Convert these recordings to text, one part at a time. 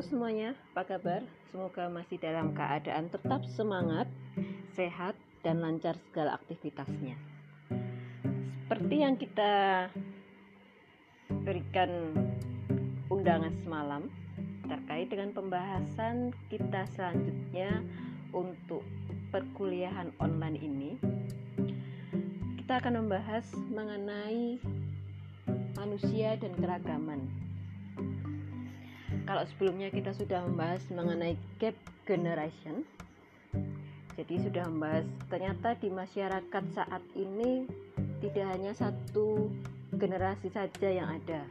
Semuanya, apa kabar? Semoga masih dalam keadaan tetap semangat, sehat, dan lancar segala aktivitasnya. Seperti yang kita berikan undangan semalam terkait dengan pembahasan kita selanjutnya untuk perkuliahan online ini, kita akan membahas mengenai manusia dan keragaman kalau sebelumnya kita sudah membahas mengenai gap generation jadi sudah membahas ternyata di masyarakat saat ini tidak hanya satu generasi saja yang ada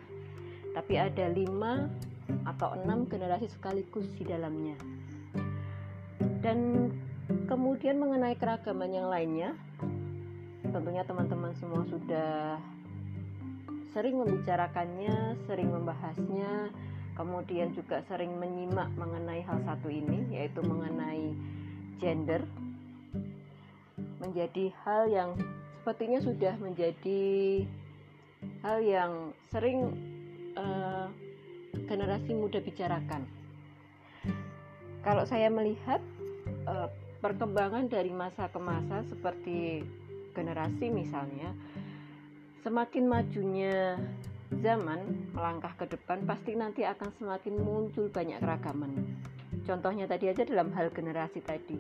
tapi ada lima atau enam generasi sekaligus di dalamnya. Dan kemudian mengenai keragaman yang lainnya tentunya teman-teman semua sudah sering membicarakannya sering membahasnya kemudian juga sering menyimak mengenai hal satu ini yaitu mengenai gender. Menjadi hal yang sepertinya sudah menjadi hal yang sering uh, generasi muda bicarakan. Kalau saya melihat uh, perkembangan dari masa ke masa seperti generasi misalnya semakin majunya zaman melangkah ke depan pasti nanti akan semakin muncul banyak keragaman. Contohnya tadi aja dalam hal generasi tadi.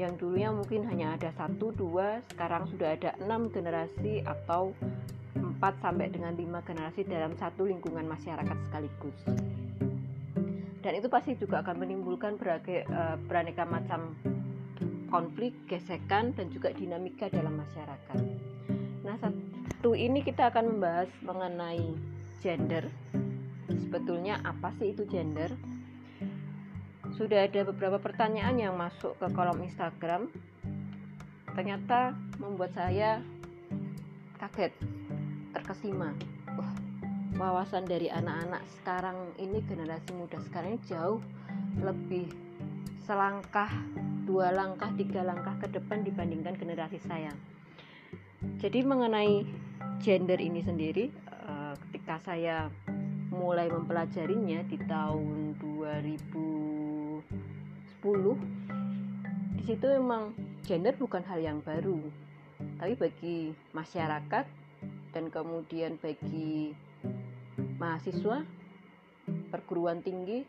Yang dulunya mungkin hanya ada satu, dua, sekarang sudah ada enam generasi atau empat sampai dengan lima generasi dalam satu lingkungan masyarakat sekaligus. Dan itu pasti juga akan menimbulkan berbagai uh, beraneka macam konflik, gesekan, dan juga dinamika dalam masyarakat. Nah, satu ini kita akan membahas mengenai gender. Sebetulnya apa sih itu gender? Sudah ada beberapa pertanyaan yang masuk ke kolom Instagram. Ternyata membuat saya kaget, terkesima. Wah, wawasan dari anak-anak sekarang ini generasi muda sekarang jauh lebih selangkah, dua langkah, tiga langkah ke depan dibandingkan generasi saya. Jadi mengenai gender ini sendiri uh, ketika saya mulai mempelajarinya di tahun 2010 di situ memang gender bukan hal yang baru. Tapi bagi masyarakat dan kemudian bagi mahasiswa perguruan tinggi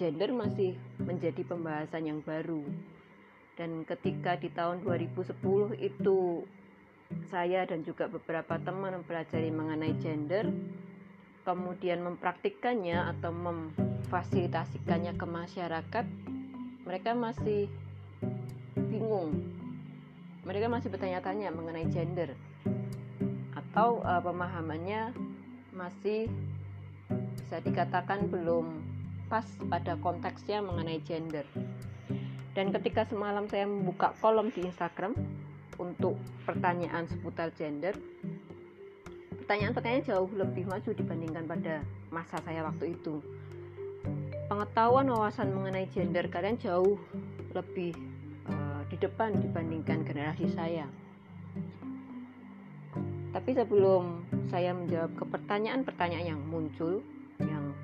gender masih menjadi pembahasan yang baru. Dan ketika di tahun 2010 itu saya dan juga beberapa teman mempelajari mengenai gender, kemudian mempraktikkannya atau memfasilitasikannya ke masyarakat, mereka masih bingung. Mereka masih bertanya-tanya mengenai gender atau uh, pemahamannya masih bisa dikatakan belum pas pada konteksnya mengenai gender. Dan ketika semalam saya membuka kolom di Instagram, untuk pertanyaan seputar gender. Pertanyaan-pertanyaan jauh lebih maju dibandingkan pada masa saya waktu itu. Pengetahuan wawasan mengenai gender kalian jauh lebih uh, di depan dibandingkan generasi saya. Tapi sebelum saya menjawab ke pertanyaan-pertanyaan yang muncul yang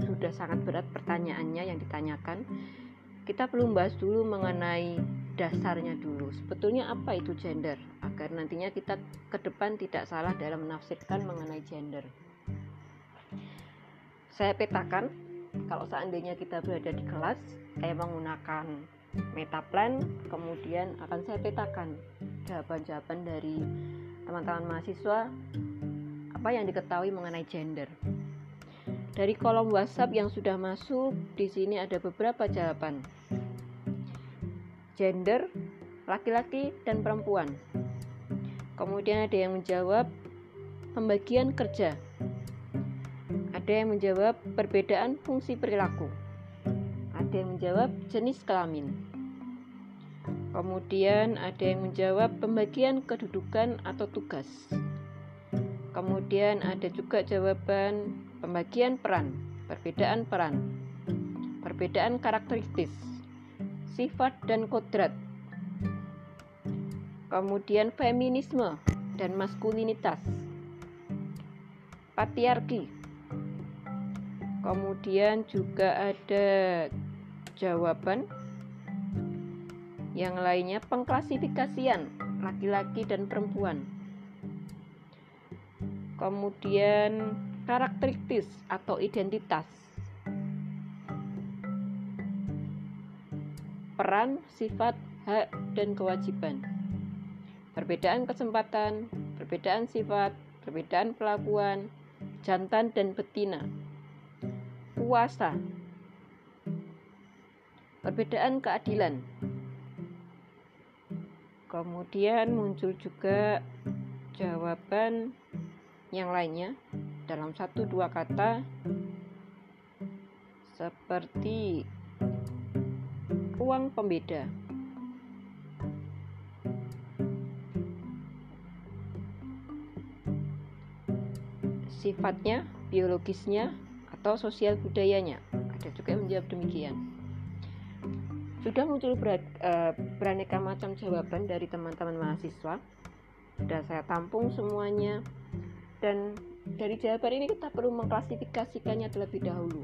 sudah sangat berat pertanyaannya yang ditanyakan kita perlu bahas dulu mengenai dasarnya dulu. Sebetulnya apa itu gender? Agar nantinya kita ke depan tidak salah dalam menafsirkan mengenai gender. Saya petakan kalau seandainya kita berada di kelas, saya menggunakan metaplan, kemudian akan saya petakan jawaban-jawaban dari teman-teman mahasiswa apa yang diketahui mengenai gender. Dari kolom WhatsApp yang sudah masuk, di sini ada beberapa jawaban gender laki-laki dan perempuan. Kemudian ada yang menjawab pembagian kerja. Ada yang menjawab perbedaan fungsi perilaku. Ada yang menjawab jenis kelamin. Kemudian ada yang menjawab pembagian kedudukan atau tugas. Kemudian ada juga jawaban pembagian peran, perbedaan peran, perbedaan karakteristik sifat dan kodrat. Kemudian feminisme dan maskulinitas. Patriarki. kemudian juga ada jawaban yang lainnya pengklasifikasian laki-laki dan perempuan kemudian karakteristik atau identitas peran, sifat, hak, dan kewajiban. Perbedaan kesempatan, perbedaan sifat, perbedaan pelakuan, jantan dan betina, puasa, perbedaan keadilan. Kemudian muncul juga jawaban yang lainnya dalam satu dua kata seperti ruang pembeda. Sifatnya, biologisnya, atau sosial budayanya. Ada juga yang menjawab demikian. Sudah muncul eh, beraneka macam jawaban dari teman-teman mahasiswa. Sudah saya tampung semuanya. Dan dari jawaban ini kita perlu mengklasifikasikannya terlebih dahulu.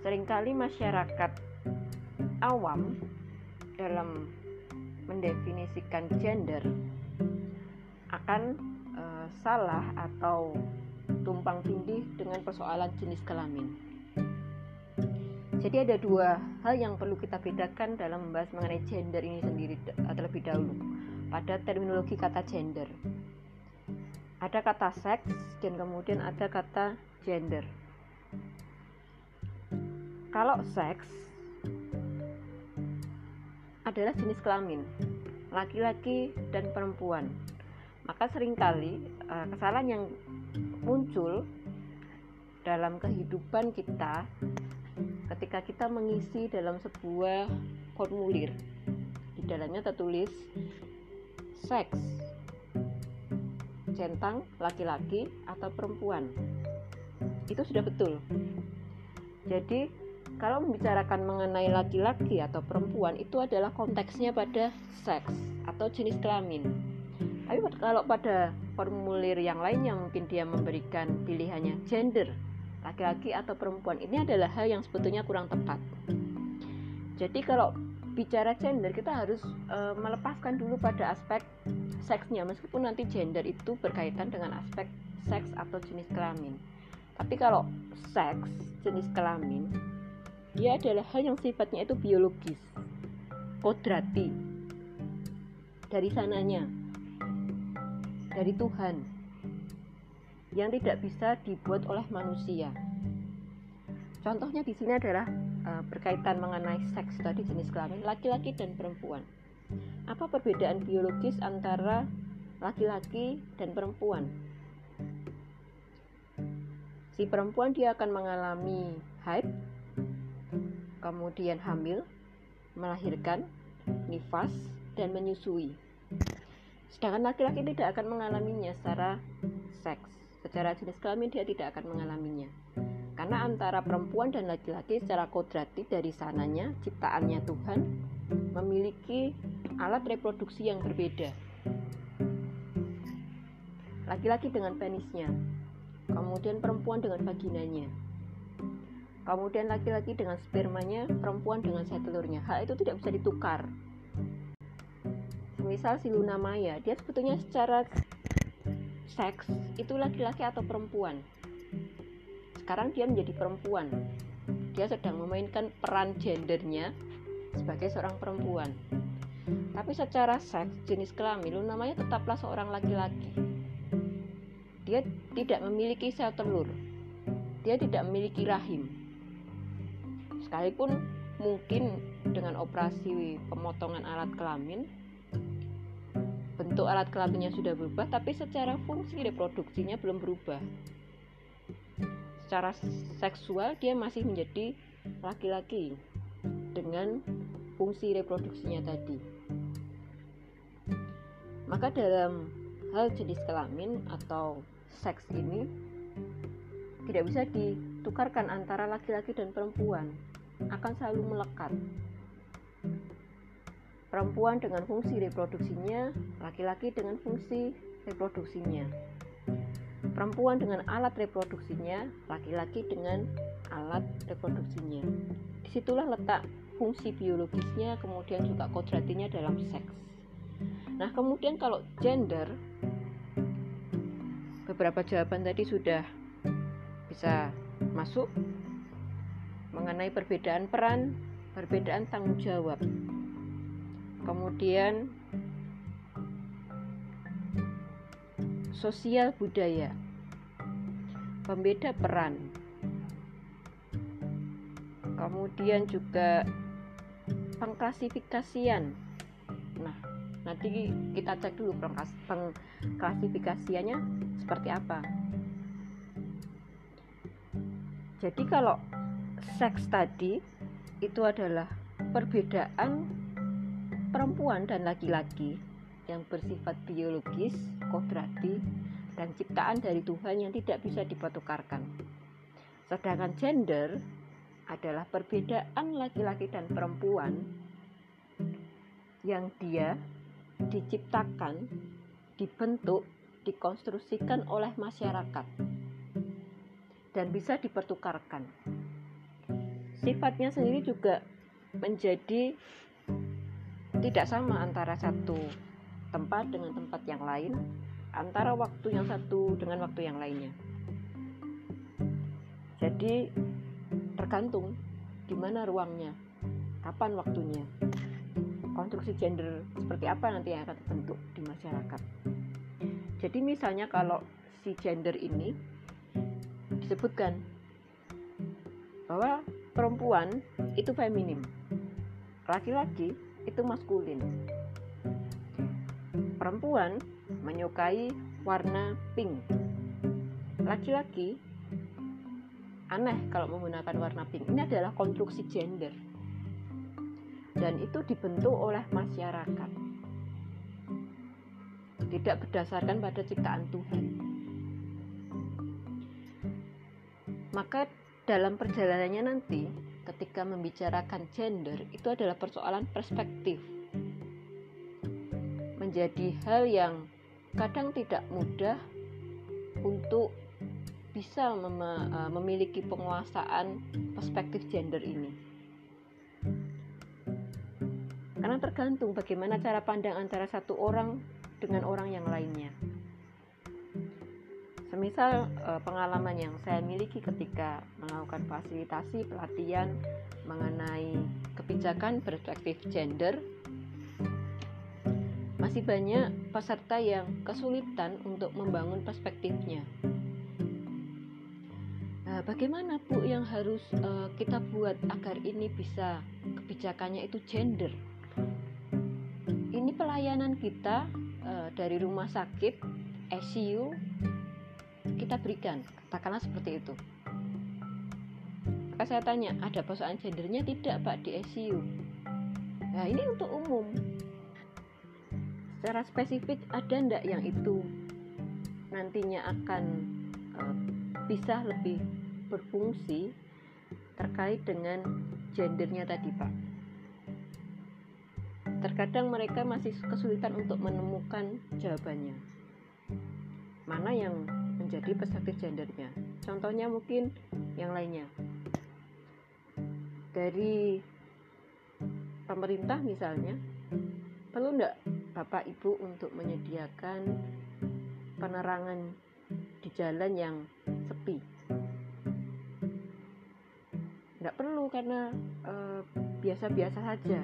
Seringkali masyarakat awam dalam mendefinisikan gender akan uh, salah atau tumpang tindih dengan persoalan jenis kelamin. Jadi ada dua hal yang perlu kita bedakan dalam membahas mengenai gender ini sendiri terlebih dahulu pada terminologi kata gender. Ada kata seks dan kemudian ada kata gender. Kalau seks adalah jenis kelamin, laki-laki dan perempuan. Maka sering kali uh, kesalahan yang muncul dalam kehidupan kita ketika kita mengisi dalam sebuah formulir. Di dalamnya tertulis seks, centang, laki-laki atau perempuan. Itu sudah betul. Jadi kalau membicarakan mengenai laki-laki atau perempuan itu adalah konteksnya pada seks atau jenis kelamin. Tapi kalau pada formulir yang lainnya mungkin dia memberikan pilihannya gender, laki-laki atau perempuan. Ini adalah hal yang sebetulnya kurang tepat. Jadi kalau bicara gender kita harus e, melepaskan dulu pada aspek seksnya. Meskipun nanti gender itu berkaitan dengan aspek seks atau jenis kelamin. Tapi kalau seks jenis kelamin dia adalah hal yang sifatnya itu biologis. Kodrati. Dari sananya. Dari Tuhan. Yang tidak bisa dibuat oleh manusia. Contohnya di sini adalah uh, berkaitan mengenai seks tadi jenis kelamin laki-laki dan perempuan apa perbedaan biologis antara laki-laki dan perempuan si perempuan dia akan mengalami haid kemudian hamil, melahirkan, nifas, dan menyusui. Sedangkan laki-laki tidak akan mengalaminya secara seks. Secara jenis kelamin dia tidak akan mengalaminya. Karena antara perempuan dan laki-laki secara kodrati dari sananya, ciptaannya Tuhan, memiliki alat reproduksi yang berbeda. Laki-laki dengan penisnya, kemudian perempuan dengan vaginanya kemudian laki-laki dengan spermanya, perempuan dengan sel telurnya. Hal itu tidak bisa ditukar. Misal si Luna Maya, dia sebetulnya secara seks itu laki-laki atau perempuan. Sekarang dia menjadi perempuan. Dia sedang memainkan peran gendernya sebagai seorang perempuan. Tapi secara seks jenis kelamin Luna Maya tetaplah seorang laki-laki. Dia tidak memiliki sel telur. Dia tidak memiliki rahim sekalipun mungkin dengan operasi pemotongan alat kelamin bentuk alat kelaminnya sudah berubah tapi secara fungsi reproduksinya belum berubah secara seksual dia masih menjadi laki-laki dengan fungsi reproduksinya tadi maka dalam hal jenis kelamin atau seks ini tidak bisa ditukarkan antara laki-laki dan perempuan akan selalu melekat. Perempuan dengan fungsi reproduksinya, laki-laki dengan fungsi reproduksinya. Perempuan dengan alat reproduksinya, laki-laki dengan alat reproduksinya. Di situlah letak fungsi biologisnya, kemudian juga kodratinya dalam seks. Nah, kemudian kalau gender, beberapa jawaban tadi sudah bisa masuk mengenai perbedaan peran, perbedaan tanggung jawab. Kemudian sosial budaya, pembeda peran, kemudian juga pengklasifikasian. Nah, nanti kita cek dulu pengklasifikasiannya seperti apa. Jadi kalau seks tadi itu adalah perbedaan perempuan dan laki-laki yang bersifat biologis, kodrati, dan ciptaan dari Tuhan yang tidak bisa dipertukarkan. Sedangkan gender adalah perbedaan laki-laki dan perempuan yang dia diciptakan, dibentuk, dikonstruksikan oleh masyarakat dan bisa dipertukarkan. Sifatnya sendiri juga menjadi tidak sama antara satu tempat dengan tempat yang lain, antara waktu yang satu dengan waktu yang lainnya. Jadi tergantung di mana ruangnya, kapan waktunya. Konstruksi gender seperti apa nanti yang akan terbentuk di masyarakat. Jadi misalnya kalau si gender ini disebutkan bahwa perempuan itu feminim, laki-laki itu maskulin perempuan menyukai warna pink. Laki-laki aneh kalau menggunakan warna pink. Ini adalah konstruksi gender. Dan itu dibentuk oleh masyarakat. Tidak berdasarkan pada ciptaan Tuhan. Maka dalam perjalanannya nanti ketika membicarakan gender itu adalah persoalan perspektif menjadi hal yang kadang tidak mudah untuk bisa mem e, memiliki penguasaan perspektif gender ini. Karena tergantung bagaimana cara pandang antara satu orang dengan orang yang lainnya. Semisal e, pengalaman yang saya miliki ketika melakukan fasilitasi pelatihan mengenai kebijakan perspektif gender masih banyak peserta yang kesulitan untuk membangun perspektifnya. Nah, bagaimana Bu yang harus uh, kita buat agar ini bisa kebijakannya itu gender? Ini pelayanan kita uh, dari rumah sakit, ICU kita berikan, katakanlah seperti itu. Maka saya tanya, ada persoalan gendernya tidak Pak di ICU? Nah, ini untuk umum secara spesifik ada ndak yang itu? Nantinya akan uh, bisa lebih berfungsi terkait dengan gendernya tadi Pak. Terkadang mereka masih kesulitan untuk menemukan jawabannya. Mana yang menjadi perspektif gendernya? Contohnya mungkin yang lainnya. Dari pemerintah misalnya perlu enggak Bapak Ibu untuk menyediakan penerangan di jalan yang sepi. Tidak perlu karena eh, biasa-biasa e, saja.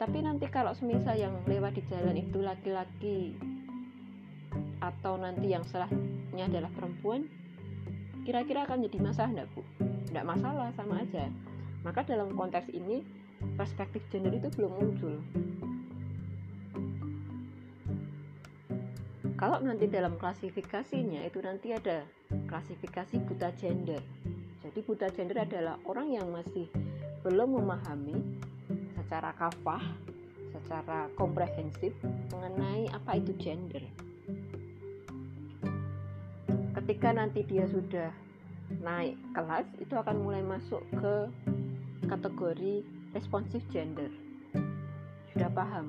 Tapi nanti kalau semisal yang lewat di jalan itu laki-laki atau nanti yang salahnya adalah perempuan, kira-kira akan jadi masalah enggak Bu? Enggak masalah, sama aja. Maka dalam konteks ini perspektif gender itu belum muncul. Kalau nanti dalam klasifikasinya itu nanti ada klasifikasi buta gender. Jadi buta gender adalah orang yang masih belum memahami secara kafah, secara komprehensif mengenai apa itu gender. Ketika nanti dia sudah naik kelas, itu akan mulai masuk ke kategori responsif gender sudah paham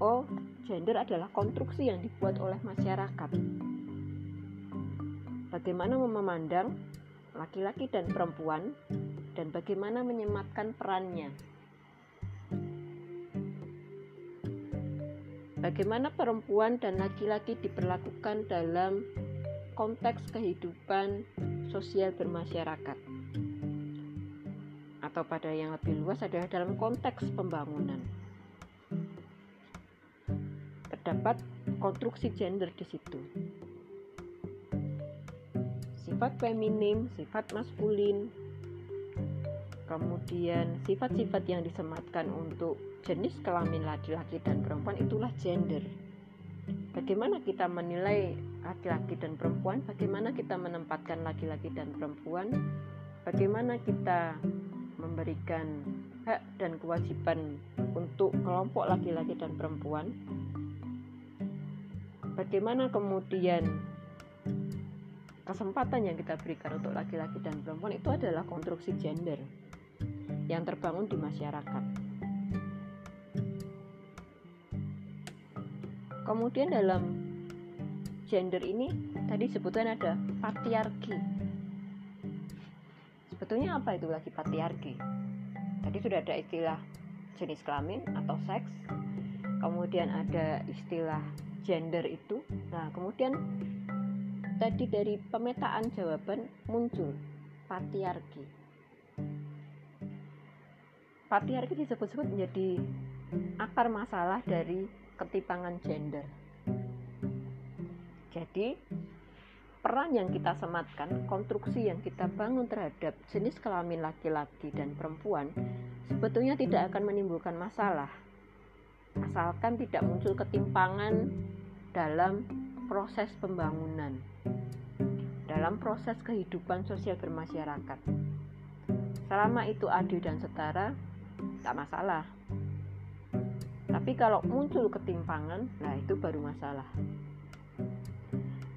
oh gender adalah konstruksi yang dibuat oleh masyarakat. Bagaimana memandang laki-laki dan perempuan dan bagaimana menyematkan perannya. Bagaimana perempuan dan laki-laki diperlakukan dalam konteks kehidupan sosial bermasyarakat atau pada yang lebih luas adalah dalam konteks pembangunan terdapat konstruksi gender di situ. Sifat feminim, sifat maskulin, kemudian sifat-sifat yang disematkan untuk jenis kelamin laki-laki dan perempuan itulah gender. Bagaimana kita menilai laki-laki dan perempuan? Bagaimana kita menempatkan laki-laki dan perempuan? Bagaimana kita memberikan hak dan kewajiban untuk kelompok laki-laki dan perempuan? bagaimana kemudian kesempatan yang kita berikan untuk laki-laki dan perempuan itu adalah konstruksi gender yang terbangun di masyarakat. Kemudian dalam gender ini tadi sebutkan ada patriarki. Sebetulnya apa itu lagi patriarki? Tadi sudah ada istilah jenis kelamin atau seks, kemudian ada istilah gender itu. Nah kemudian tadi dari pemetaan jawaban muncul patriarki. Patriarki disebut-sebut menjadi akar masalah dari ketimpangan gender. Jadi peran yang kita sematkan, konstruksi yang kita bangun terhadap jenis kelamin laki-laki dan perempuan sebetulnya tidak akan menimbulkan masalah asalkan tidak muncul ketimpangan dalam proses pembangunan, dalam proses kehidupan sosial bermasyarakat. Selama itu adil dan setara, tak masalah. Tapi kalau muncul ketimpangan, nah itu baru masalah.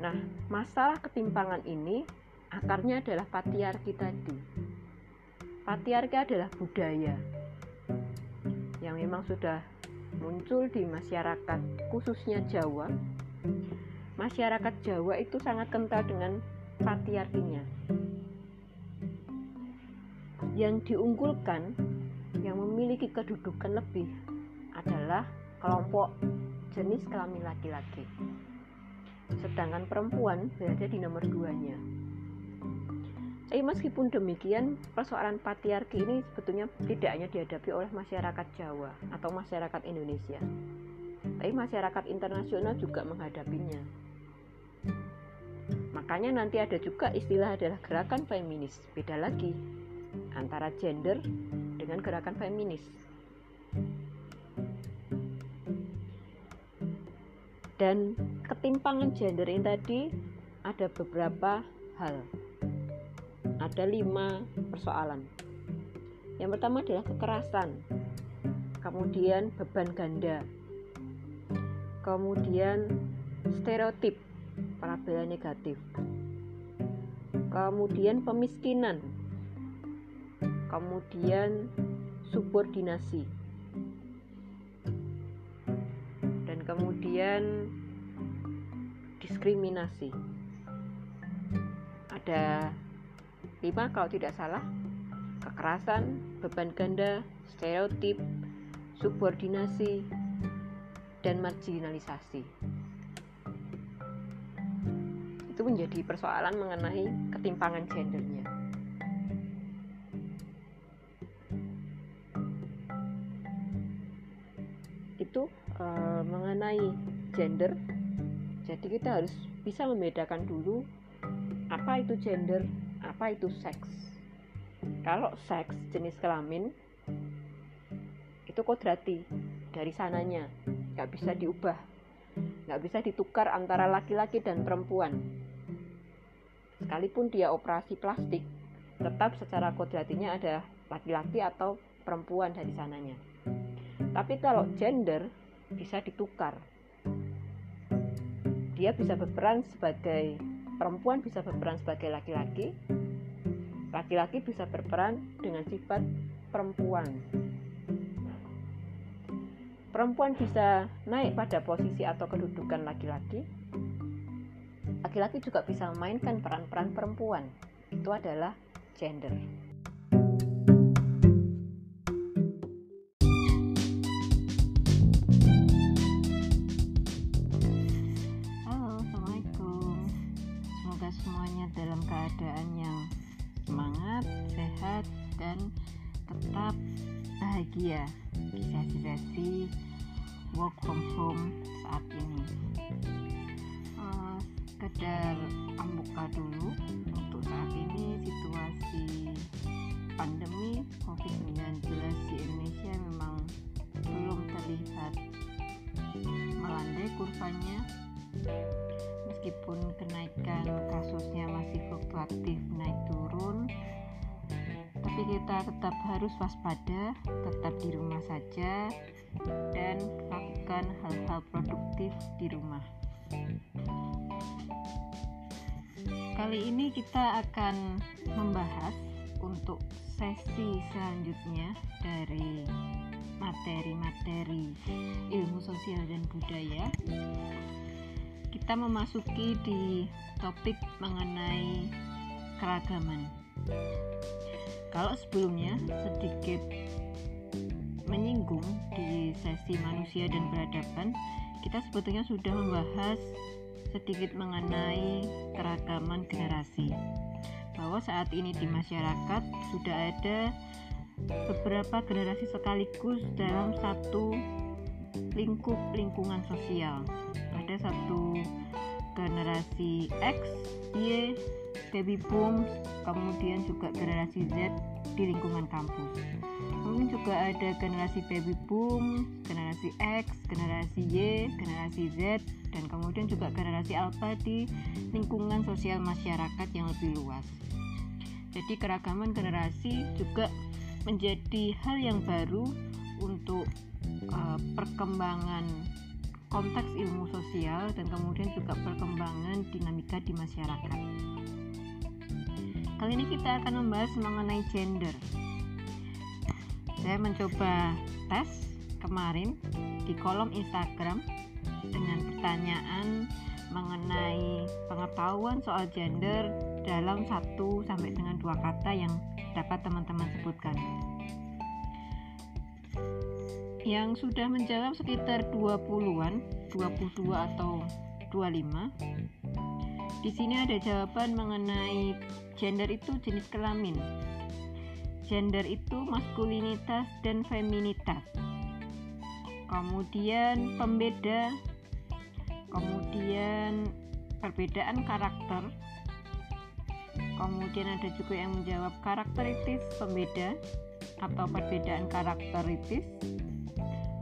Nah, masalah ketimpangan ini akarnya adalah patriarki tadi. Patriarki adalah budaya yang memang sudah muncul di masyarakat khususnya Jawa. Masyarakat Jawa itu sangat kental dengan patriarkinya. Yang diunggulkan yang memiliki kedudukan lebih adalah kelompok jenis kelamin laki-laki sedangkan perempuan berada di nomor duanya tapi meskipun demikian, persoalan patriarki ini sebetulnya tidak hanya dihadapi oleh masyarakat Jawa atau masyarakat Indonesia, tapi masyarakat internasional juga menghadapinya. Makanya nanti ada juga istilah adalah gerakan feminis, beda lagi antara gender dengan gerakan feminis. Dan ketimpangan gender ini tadi ada beberapa hal. Ada lima persoalan. Yang pertama adalah kekerasan, kemudian beban ganda, kemudian stereotip parabela negatif, kemudian pemiskinan, kemudian subordinasi, kemudian diskriminasi. Ada 5 kalau tidak salah kekerasan, beban ganda, stereotip, subordinasi, dan marginalisasi. Itu menjadi persoalan mengenai ketimpangan gendernya. Itu e, mengenai gender. Jadi kita harus bisa membedakan dulu apa itu gender apa itu seks. Kalau seks jenis kelamin itu kodrati dari sananya. Nggak bisa diubah. Nggak bisa ditukar antara laki-laki dan perempuan. Sekalipun dia operasi plastik tetap secara kodratinya ada laki-laki atau perempuan dari sananya. Tapi kalau gender bisa ditukar dia bisa berperan sebagai perempuan bisa berperan sebagai laki-laki, laki-laki bisa berperan dengan sifat perempuan. perempuan bisa naik pada posisi atau kedudukan laki-laki, laki-laki juga bisa memainkan peran-peran perempuan. Itu adalah gender. Fluktuatif naik turun tapi kita tetap harus waspada tetap di rumah saja dan lakukan hal-hal produktif di rumah. Kali ini kita akan membahas untuk sesi selanjutnya dari materi-materi ilmu sosial dan budaya. Kita memasuki di topik mengenai keragaman. Kalau sebelumnya sedikit menyinggung di sesi manusia dan peradaban, kita sebetulnya sudah membahas sedikit mengenai keragaman generasi. Bahwa saat ini di masyarakat sudah ada beberapa generasi sekaligus dalam satu lingkup lingkungan sosial. Ada satu generasi X, Y, baby boom, kemudian juga generasi Z di lingkungan kampus. Mungkin juga ada generasi baby boom, generasi X, generasi Y, generasi Z, dan kemudian juga generasi alpha di lingkungan sosial masyarakat yang lebih luas. Jadi keragaman generasi juga menjadi hal yang baru untuk uh, perkembangan konteks ilmu sosial dan kemudian juga perkembangan dinamika di masyarakat. Kali ini kita akan membahas mengenai gender. Saya mencoba tes kemarin di kolom Instagram dengan pertanyaan mengenai pengetahuan soal gender dalam satu sampai dengan dua kata yang dapat teman-teman sebutkan. Yang sudah menjawab sekitar 20-an, 22 atau 25. Di sini ada jawaban mengenai gender itu jenis kelamin. Gender itu maskulinitas dan feminitas. Kemudian pembeda, kemudian perbedaan karakter. Kemudian ada juga yang menjawab karakteritis pembeda atau perbedaan karakteritis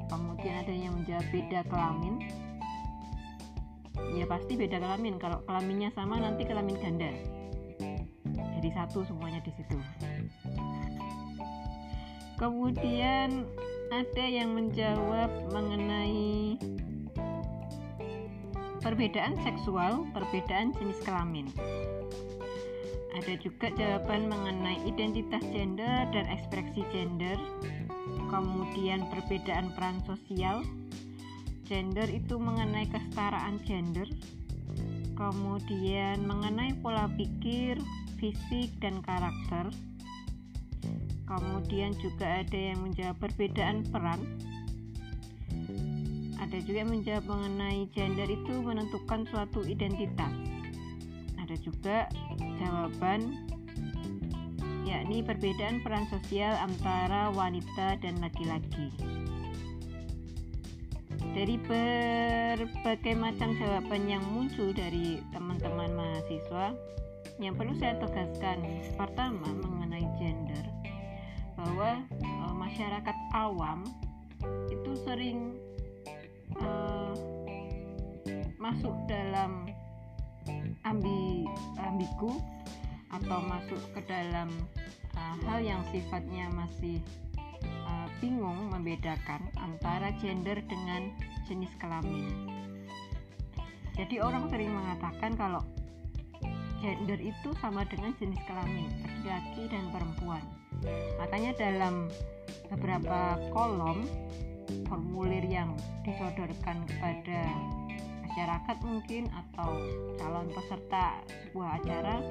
kemudian ada yang menjawab beda kelamin ya pasti beda kelamin. Kalau kelaminnya sama nanti kelamin ganda. Jadi satu semuanya di situ. Kemudian ada yang menjawab mengenai perbedaan seksual perbedaan jenis kelamin. Ada juga jawaban mengenai identitas gender dan ekspresi gender kemudian perbedaan peran sosial gender itu mengenai kesetaraan gender kemudian mengenai pola pikir fisik dan karakter. Kemudian juga ada yang menjawab perbedaan peran. Ada juga yang menjawab mengenai gender itu menentukan suatu identitas. Ada juga jawaban yakni perbedaan peran sosial antara wanita dan laki-laki. Dari berbagai macam jawaban yang muncul dari teman-teman mahasiswa, yang perlu saya tegaskan pertama mengenai gender. Bahwa e, masyarakat awam itu sering e, masuk dalam ambi ambigu atau masuk ke dalam uh, hal yang sifatnya masih bingung membedakan antara gender dengan jenis kelamin. Jadi orang sering mengatakan kalau gender itu sama dengan jenis kelamin, laki-laki dan perempuan. Makanya dalam beberapa kolom formulir yang disodorkan kepada masyarakat mungkin atau calon peserta sebuah acara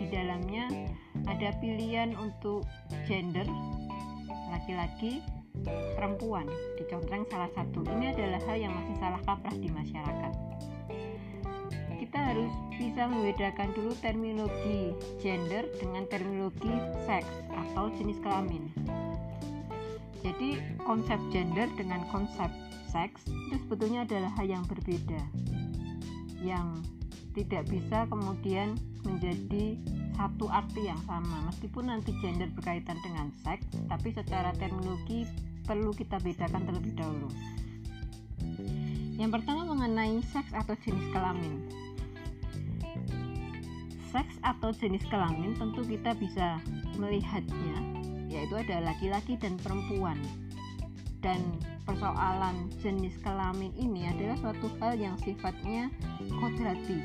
di dalamnya ada pilihan untuk gender laki-laki perempuan dicontreng salah satu. Ini adalah hal yang masih salah kaprah di masyarakat. Kita harus bisa membedakan dulu terminologi gender dengan terminologi seks atau jenis kelamin. Jadi konsep gender dengan konsep seks itu sebetulnya adalah hal yang berbeda. Yang tidak bisa kemudian menjadi satu arti yang sama meskipun nanti gender berkaitan dengan seks tapi secara terminologi perlu kita bedakan terlebih dahulu yang pertama mengenai seks atau jenis kelamin seks atau jenis kelamin tentu kita bisa melihatnya yaitu ada laki-laki dan perempuan. Dan persoalan jenis kelamin ini adalah suatu hal yang sifatnya kodrati.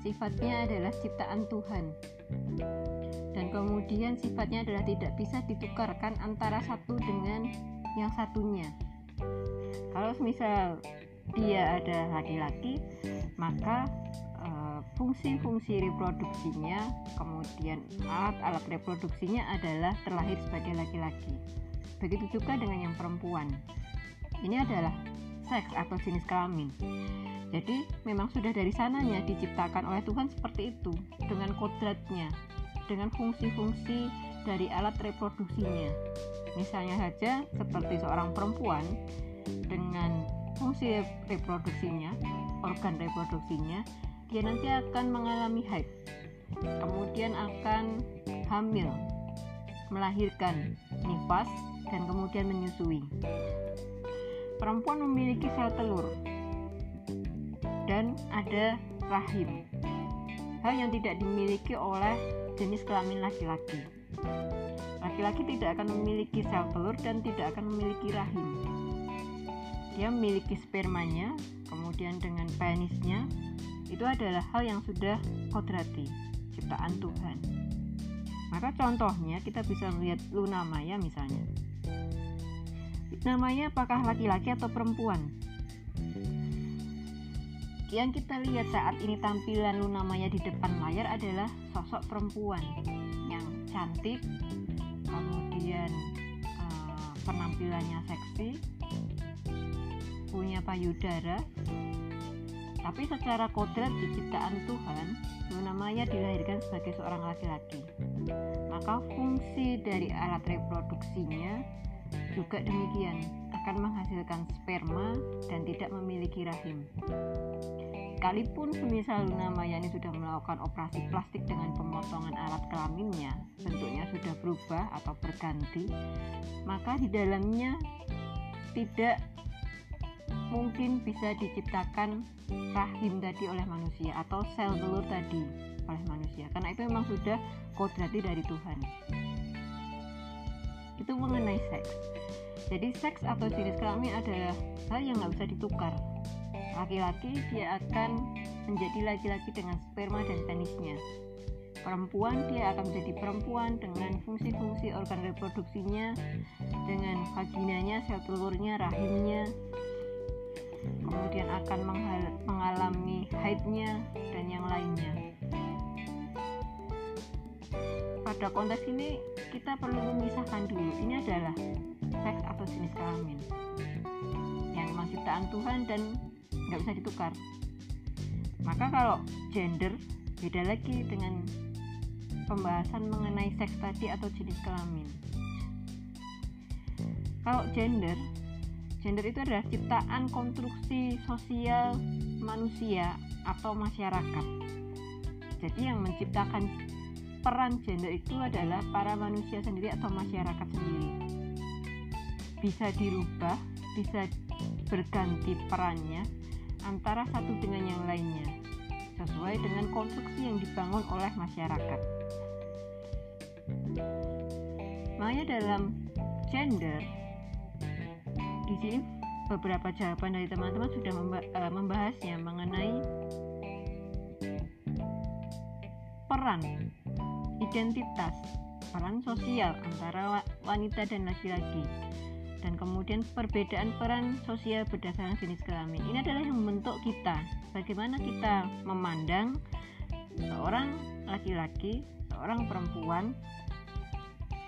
Sifatnya adalah ciptaan Tuhan. Dan kemudian sifatnya adalah tidak bisa ditukarkan antara satu dengan yang satunya. Kalau misal dia ada laki-laki, maka fungsi-fungsi reproduksinya, kemudian alat-alat reproduksinya adalah terlahir sebagai laki-laki. Begitu juga dengan yang perempuan. Ini adalah seks atau jenis kelamin. Jadi memang sudah dari sananya diciptakan oleh Tuhan seperti itu dengan kodratnya, dengan fungsi-fungsi dari alat reproduksinya. Misalnya saja seperti seorang perempuan dengan fungsi reproduksinya, organ reproduksinya dia nanti akan mengalami haid kemudian akan hamil melahirkan nifas dan kemudian menyusui perempuan memiliki sel telur. Dan ada rahim. Hal yang tidak dimiliki oleh jenis kelamin laki-laki. Laki-laki tidak akan memiliki sel telur dan tidak akan memiliki rahim. Dia memiliki spermanya kemudian dengan penisnya itu adalah hal yang sudah kodrati ciptaan Tuhan. Maka contohnya kita bisa melihat Luna Maya misalnya namanya apakah laki-laki atau perempuan yang kita lihat saat ini tampilan Luna Maya di depan layar adalah sosok perempuan yang cantik kemudian uh, penampilannya seksi punya payudara tapi secara kodrat di ciptaan Tuhan, Luna Maya dilahirkan sebagai seorang laki-laki. Maka fungsi dari alat reproduksinya juga demikian, akan menghasilkan sperma dan tidak memiliki rahim. Sekalipun semisal Luna Maya ini sudah melakukan operasi plastik dengan pemotongan alat kelaminnya, bentuknya sudah berubah atau berganti, maka di dalamnya tidak mungkin bisa diciptakan rahim tadi oleh manusia atau sel telur tadi oleh manusia karena itu memang sudah kodrati dari Tuhan itu mengenai seks. Jadi seks atau jenis kelamin adalah hal yang nggak bisa ditukar. Laki-laki dia akan menjadi laki-laki dengan sperma dan penisnya. Perempuan dia akan menjadi perempuan dengan fungsi-fungsi organ reproduksinya dengan vaginanya, sel telurnya, rahimnya, kemudian akan mengalami haidnya dan yang lainnya pada konteks ini kita perlu memisahkan dulu. Ini adalah seks atau jenis kelamin yang memang ciptaan Tuhan dan nggak bisa ditukar. Maka kalau gender beda lagi dengan pembahasan mengenai seks tadi atau jenis kelamin. Kalau gender Gender itu adalah ciptaan konstruksi sosial manusia atau masyarakat. Jadi yang menciptakan peran gender itu adalah para manusia sendiri atau masyarakat sendiri. Bisa dirubah, bisa berganti perannya antara satu dengan yang lainnya sesuai dengan konstruksi yang dibangun oleh masyarakat. Makanya dalam gender di sini beberapa jawaban dari teman-teman sudah eh, membahasnya mengenai peran identitas peran sosial antara wanita dan laki-laki dan kemudian perbedaan peran sosial berdasarkan jenis kelamin. Ini adalah yang membentuk kita. Bagaimana kita memandang seorang laki-laki seorang perempuan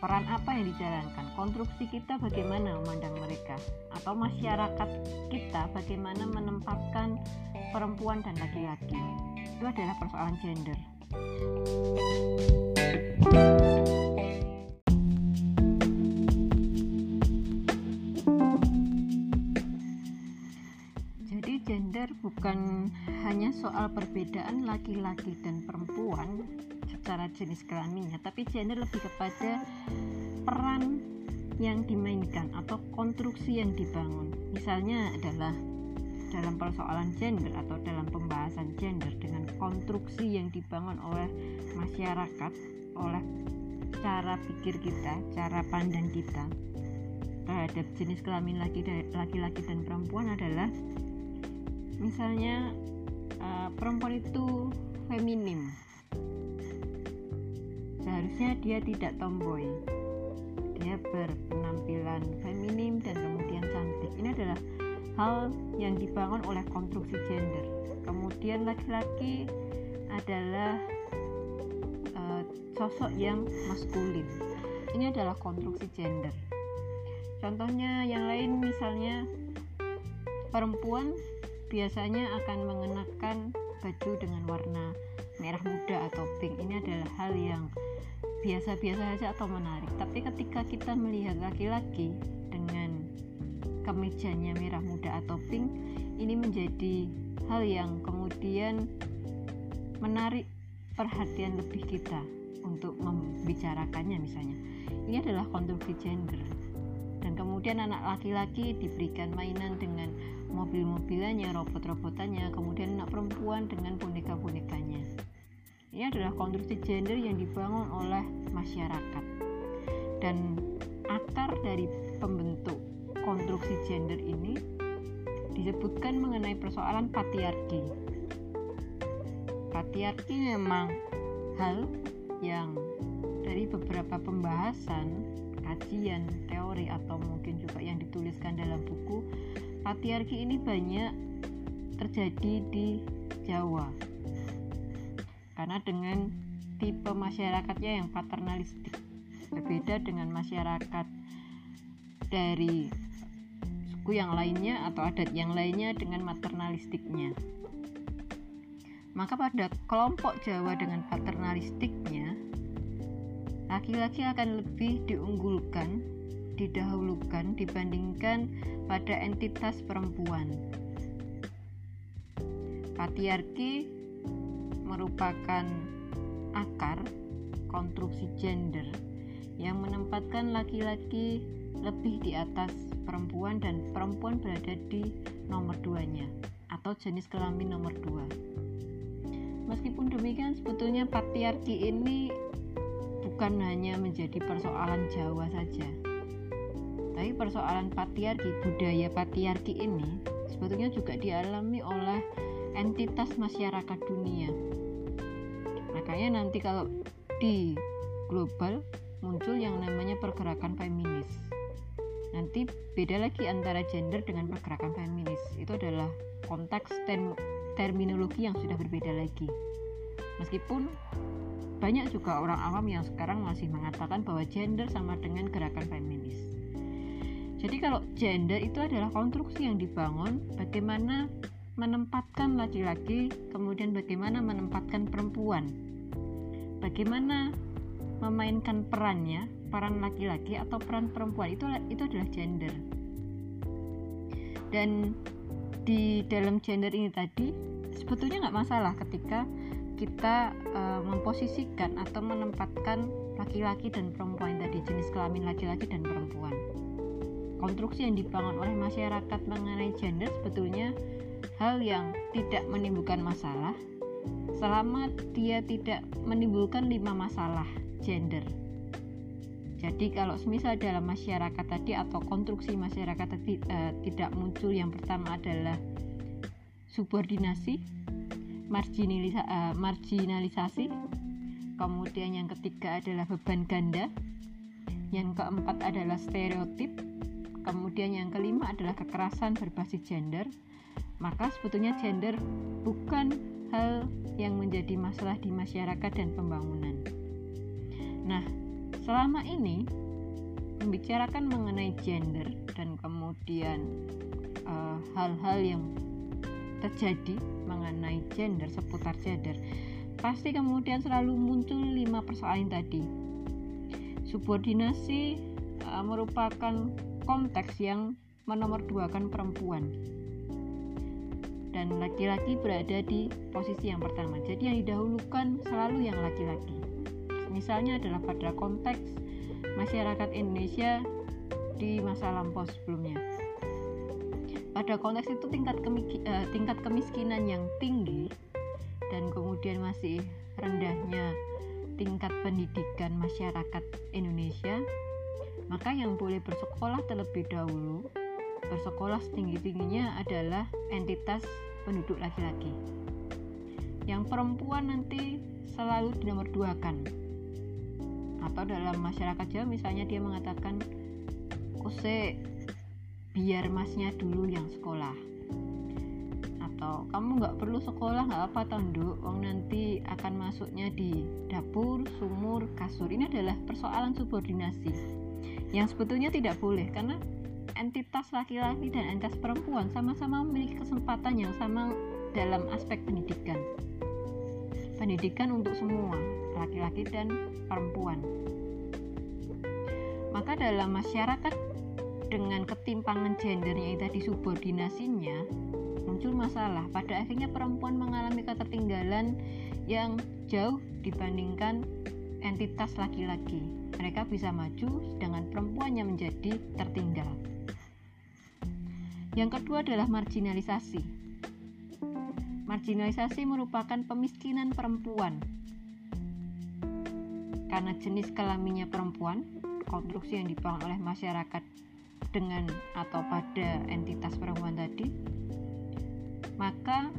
peran apa yang dijalankan konstruksi kita bagaimana memandang mereka atau masyarakat kita bagaimana menempatkan perempuan dan laki-laki. Itu adalah persoalan gender jadi gender bukan hanya soal perbedaan laki-laki dan perempuan secara jenis kelaminnya tapi gender lebih kepada peran yang dimainkan atau konstruksi yang dibangun. Misalnya adalah dalam persoalan gender atau dalam pembahasan gender dengan konstruksi yang dibangun oleh masyarakat oleh cara pikir kita cara pandang kita terhadap jenis kelamin laki-laki dan perempuan adalah misalnya uh, perempuan itu feminim. Seharusnya dia tidak tomboy. Dia berpenampilan feminim dan kemudian cantik. Ini adalah hal yang dibangun oleh konstruksi gender. Kemudian laki-laki adalah sosok yang maskulin. Ini adalah konstruksi gender. Contohnya yang lain misalnya perempuan biasanya akan mengenakan baju dengan warna merah muda atau pink. Ini adalah hal yang biasa-biasa saja atau menarik. Tapi ketika kita melihat laki-laki dengan kemejanya merah muda atau pink ini menjadi hal yang kemudian menarik perhatian lebih kita untuk membicarakannya misalnya ini adalah konstruksi gender dan kemudian anak laki-laki diberikan mainan dengan mobil-mobilannya, robot-robotannya, kemudian anak perempuan dengan boneka-bonekanya. Ini adalah konstruksi gender yang dibangun oleh masyarakat. Dan akar dari pembentuk konstruksi gender ini disebutkan mengenai persoalan patriarki. Patriarki memang hal yang dari beberapa pembahasan, kajian, teori atau mungkin juga yang dituliskan dalam buku, patriarki ini banyak terjadi di Jawa. Karena dengan tipe masyarakatnya yang paternalistik. Berbeda dengan masyarakat dari suku yang lainnya atau adat yang lainnya dengan maternalistiknya maka pada kelompok Jawa dengan paternalistiknya laki-laki akan lebih diunggulkan didahulukan dibandingkan pada entitas perempuan patriarki merupakan akar konstruksi gender yang menempatkan laki-laki lebih di atas perempuan dan perempuan berada di nomor duanya atau jenis kelamin nomor dua. Meskipun demikian sebetulnya patriarki ini bukan hanya menjadi persoalan Jawa saja. Tapi persoalan patriarki, budaya patriarki ini sebetulnya juga dialami oleh entitas masyarakat dunia. Makanya nanti kalau di global muncul yang namanya pergerakan feminis. Nanti beda lagi antara gender dengan pergerakan feminis. Itu adalah konteks term terminologi yang sudah berbeda lagi. Meskipun banyak juga orang awam yang sekarang masih mengatakan bahwa gender sama dengan gerakan feminis. Jadi kalau gender itu adalah konstruksi yang dibangun bagaimana menempatkan laki-laki kemudian bagaimana menempatkan perempuan. Bagaimana memainkan perannya peran laki-laki atau peran perempuan. Itu itu adalah gender. Dan di dalam gender ini tadi sebetulnya nggak masalah ketika kita uh, memposisikan atau menempatkan laki-laki dan perempuan tadi jenis kelamin laki-laki dan perempuan konstruksi yang dibangun oleh masyarakat mengenai gender sebetulnya hal yang tidak menimbulkan masalah selama dia tidak menimbulkan lima masalah gender. Jadi kalau semisal dalam masyarakat tadi atau konstruksi masyarakat tadi uh, tidak muncul yang pertama adalah subordinasi, marginalisa, uh, marginalisasi, kemudian yang ketiga adalah beban ganda, yang keempat adalah stereotip, kemudian yang kelima adalah kekerasan berbasis gender, maka sebetulnya gender bukan hal yang menjadi masalah di masyarakat dan pembangunan. Nah, selama ini membicarakan mengenai gender dan kemudian eh, hal-hal uh, yang terjadi mengenai gender seputar gender pasti kemudian selalu muncul lima persoalan tadi. Subordinasi uh, merupakan konteks yang menomorduakan perempuan. Dan laki-laki berada di posisi yang pertama jadi yang didahulukan selalu yang laki-laki misalnya adalah pada konteks masyarakat Indonesia di masa lampau sebelumnya. Pada konteks itu tingkat, uh, tingkat kemiskinan yang tinggi dan kemudian masih rendahnya tingkat pendidikan masyarakat Indonesia, maka yang boleh bersekolah terlebih dahulu bersekolah setinggi-tingginya adalah entitas penduduk laki-laki. Yang perempuan nanti selalu dinomorduakan atau dalam masyarakat Jawa misalnya dia mengatakan use biar masnya dulu yang sekolah. Atau kamu nggak perlu sekolah nggak apa tanduk wong nanti akan masuknya di dapur sumur kasur. Ini adalah persoalan subordinasi yang sebetulnya tidak boleh karena entitas laki-laki dan entitas perempuan sama-sama memiliki kesempatan yang sama dalam aspek pendidikan. Pendidikan untuk semua laki-laki dan perempuan. Maka dalam masyarakat dengan ketimpangan gendernya itu tadi subordinasinya muncul masalah. Pada akhirnya perempuan mengalami ketertinggalan yang jauh dibandingkan entitas laki-laki. Mereka bisa maju sedangkan perempuan yang menjadi tertinggal. Yang kedua adalah marginalisasi. Marginalisasi merupakan pemiskinan perempuan. Karena jenis kelaminnya perempuan, konstruksi yang dibangun oleh masyarakat dengan atau pada entitas perempuan tadi, maka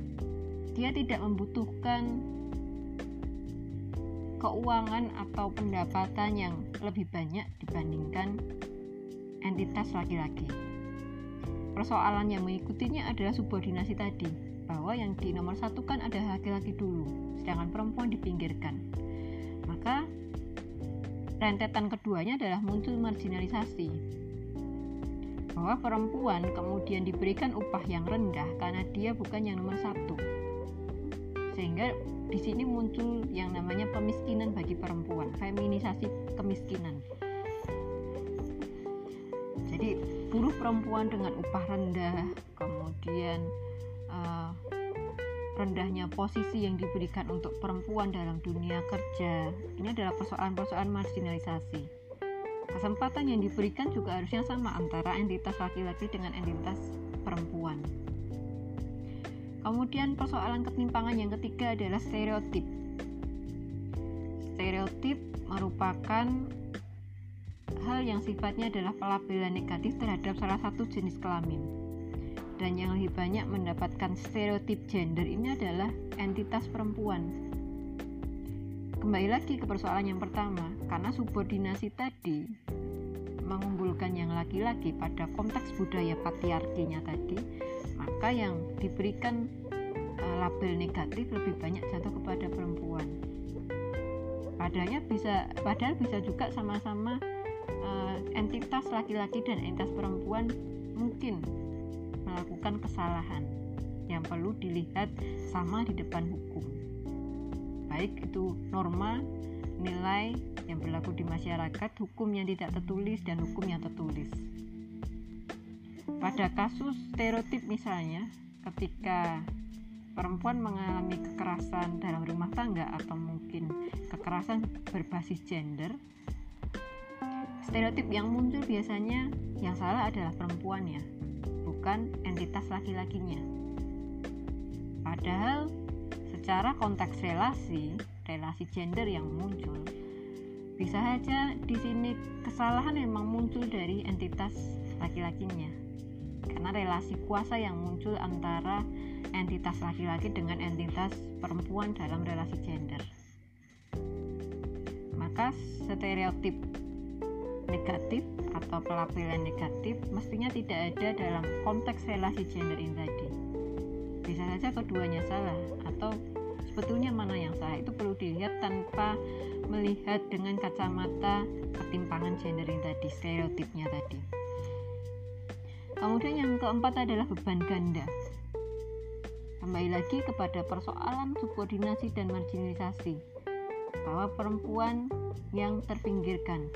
dia tidak membutuhkan keuangan atau pendapatan yang lebih banyak dibandingkan entitas laki-laki. Persoalan yang mengikutinya adalah subordinasi tadi bahwa yang di nomor satu kan ada laki-laki dulu, sedangkan perempuan dipinggirkan. Maka rentetan keduanya adalah muncul marginalisasi. Bahwa perempuan kemudian diberikan upah yang rendah karena dia bukan yang nomor satu. Sehingga di sini muncul yang namanya pemiskinan bagi perempuan, feminisasi kemiskinan. Jadi buruh perempuan dengan upah rendah, kemudian uh, rendahnya posisi yang diberikan untuk perempuan dalam dunia kerja. Ini adalah persoalan-persoalan marginalisasi. Kesempatan yang diberikan juga harusnya sama antara entitas laki-laki dengan entitas perempuan. Kemudian persoalan ketimpangan yang ketiga adalah stereotip. Stereotip merupakan hal yang sifatnya adalah pelabelan negatif terhadap salah satu jenis kelamin dan yang lebih banyak mendapatkan stereotip gender ini adalah entitas perempuan. Kembali lagi ke persoalan yang pertama, karena subordinasi tadi mengunggulkan yang laki-laki pada konteks budaya patriarkinya tadi, maka yang diberikan uh, label negatif lebih banyak jatuh kepada perempuan. Padahal bisa, padahal bisa juga sama-sama uh, entitas laki-laki dan entitas perempuan mungkin melakukan kesalahan yang perlu dilihat sama di depan hukum. Baik itu norma, nilai yang berlaku di masyarakat, hukum yang tidak tertulis dan hukum yang tertulis. Pada kasus stereotip misalnya, ketika perempuan mengalami kekerasan dalam rumah tangga atau mungkin kekerasan berbasis gender, stereotip yang muncul biasanya yang salah adalah perempuan ya bukan entitas laki-lakinya. Padahal secara konteks relasi, relasi gender yang muncul, bisa saja di sini kesalahan memang muncul dari entitas laki-lakinya. Karena relasi kuasa yang muncul antara entitas laki-laki dengan entitas perempuan dalam relasi gender. Maka stereotip negatif atau pelabelan negatif mestinya tidak ada dalam konteks relasi gender ini tadi. Bisa saja keduanya salah atau sebetulnya mana yang salah itu perlu dilihat tanpa melihat dengan kacamata ketimpangan gender ini tadi, stereotipnya tadi. Kemudian yang keempat adalah beban ganda. Kembali lagi kepada persoalan subordinasi dan marginalisasi bahwa perempuan yang terpinggirkan,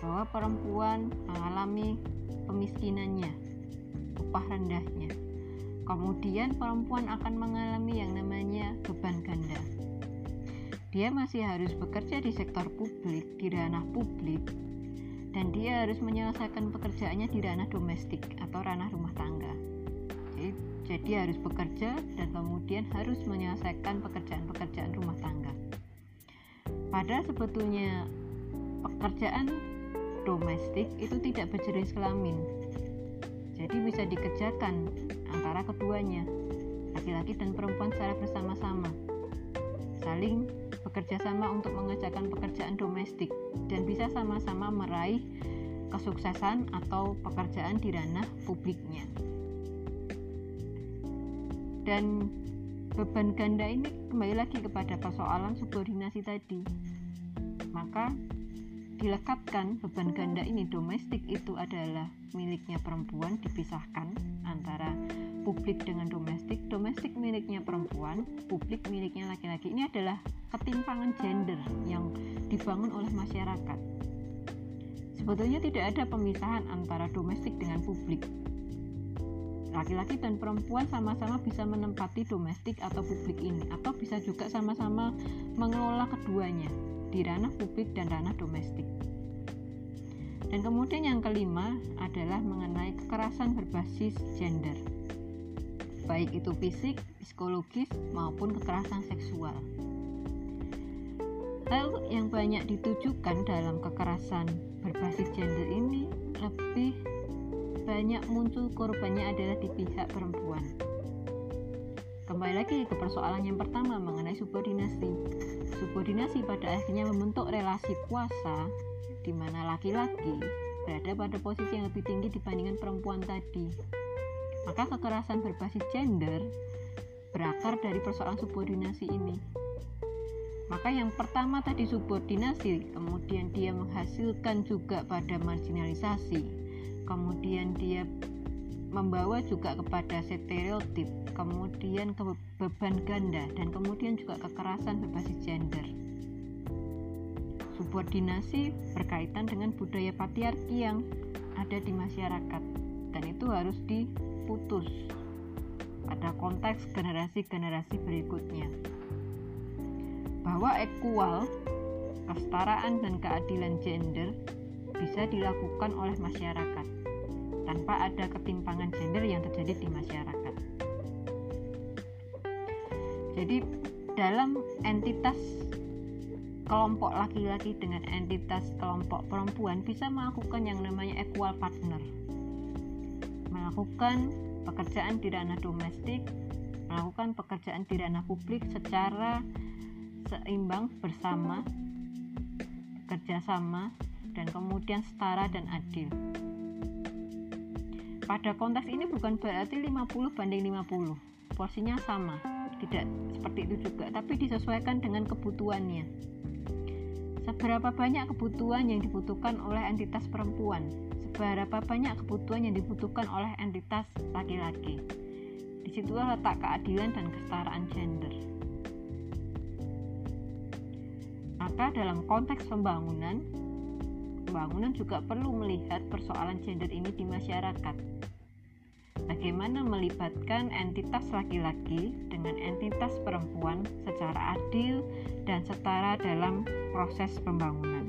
bahwa perempuan mengalami pemiskinannya, upah rendahnya. Kemudian perempuan akan mengalami yang namanya beban ganda. Dia masih harus bekerja di sektor publik, di ranah publik, dan dia harus menyelesaikan pekerjaannya di ranah domestik atau ranah rumah tangga. Jadi, jadi harus bekerja dan kemudian harus menyelesaikan pekerjaan-pekerjaan rumah tangga. Padahal sebetulnya pekerjaan domestik itu tidak berjenis kelamin. Jadi bisa dikerjakan antara keduanya, laki-laki dan perempuan secara bersama-sama. Saling bekerja sama untuk mengerjakan pekerjaan domestik dan bisa sama-sama meraih kesuksesan atau pekerjaan di ranah publiknya. Dan beban ganda ini kembali lagi kepada persoalan subordinasi tadi. Maka dilekatkan beban ganda ini domestik itu adalah miliknya perempuan dipisahkan antara publik dengan domestik. Domestik miliknya perempuan publik miliknya laki-laki. Ini adalah ketimpangan gender yang dibangun oleh masyarakat. Sebetulnya tidak ada pemisahan antara domestik dengan publik. Laki-laki dan perempuan sama-sama bisa menempati domestik atau publik ini atau bisa juga sama-sama mengelola keduanya di ranah publik dan ranah domestik. Dan kemudian yang kelima adalah mengenai kekerasan berbasis gender. Baik itu fisik, psikologis maupun kekerasan seksual. Lalu yang banyak ditujukan dalam kekerasan berbasis gender ini lebih banyak muncul korbannya adalah di pihak perempuan. Kembali lagi ke persoalan yang pertama mengenai subordinasi. Subordinasi pada akhirnya membentuk relasi kuasa di mana laki-laki berada pada posisi yang lebih tinggi dibandingkan perempuan tadi. Maka kekerasan berbasis gender berakar dari persoalan subordinasi ini. Maka yang pertama tadi subordinasi, kemudian dia menghasilkan juga pada marginalisasi, kemudian dia membawa juga kepada stereotip, kemudian ke beban ganda, dan kemudian juga kekerasan berbasis gender. Subordinasi berkaitan dengan budaya patriarki yang ada di masyarakat dan itu harus diputus pada konteks generasi-generasi berikutnya. Bahwa equal, kesetaraan dan keadilan gender bisa dilakukan oleh masyarakat tanpa ada ketimpangan gender yang terjadi di masyarakat. Jadi dalam entitas kelompok laki-laki dengan entitas kelompok perempuan bisa melakukan yang namanya equal partner melakukan pekerjaan di ranah domestik melakukan pekerjaan di ranah publik secara seimbang bersama kerjasama dan kemudian setara dan adil pada konteks ini bukan berarti 50 banding 50 porsinya sama tidak seperti itu juga tapi disesuaikan dengan kebutuhannya seberapa banyak kebutuhan yang dibutuhkan oleh entitas perempuan, seberapa banyak kebutuhan yang dibutuhkan oleh entitas laki-laki. Di situlah letak keadilan dan kesetaraan gender. Maka dalam konteks pembangunan, pembangunan juga perlu melihat persoalan gender ini di masyarakat. Bagaimana melibatkan entitas laki-laki dengan entitas perempuan secara adil dan setara dalam proses pembangunan.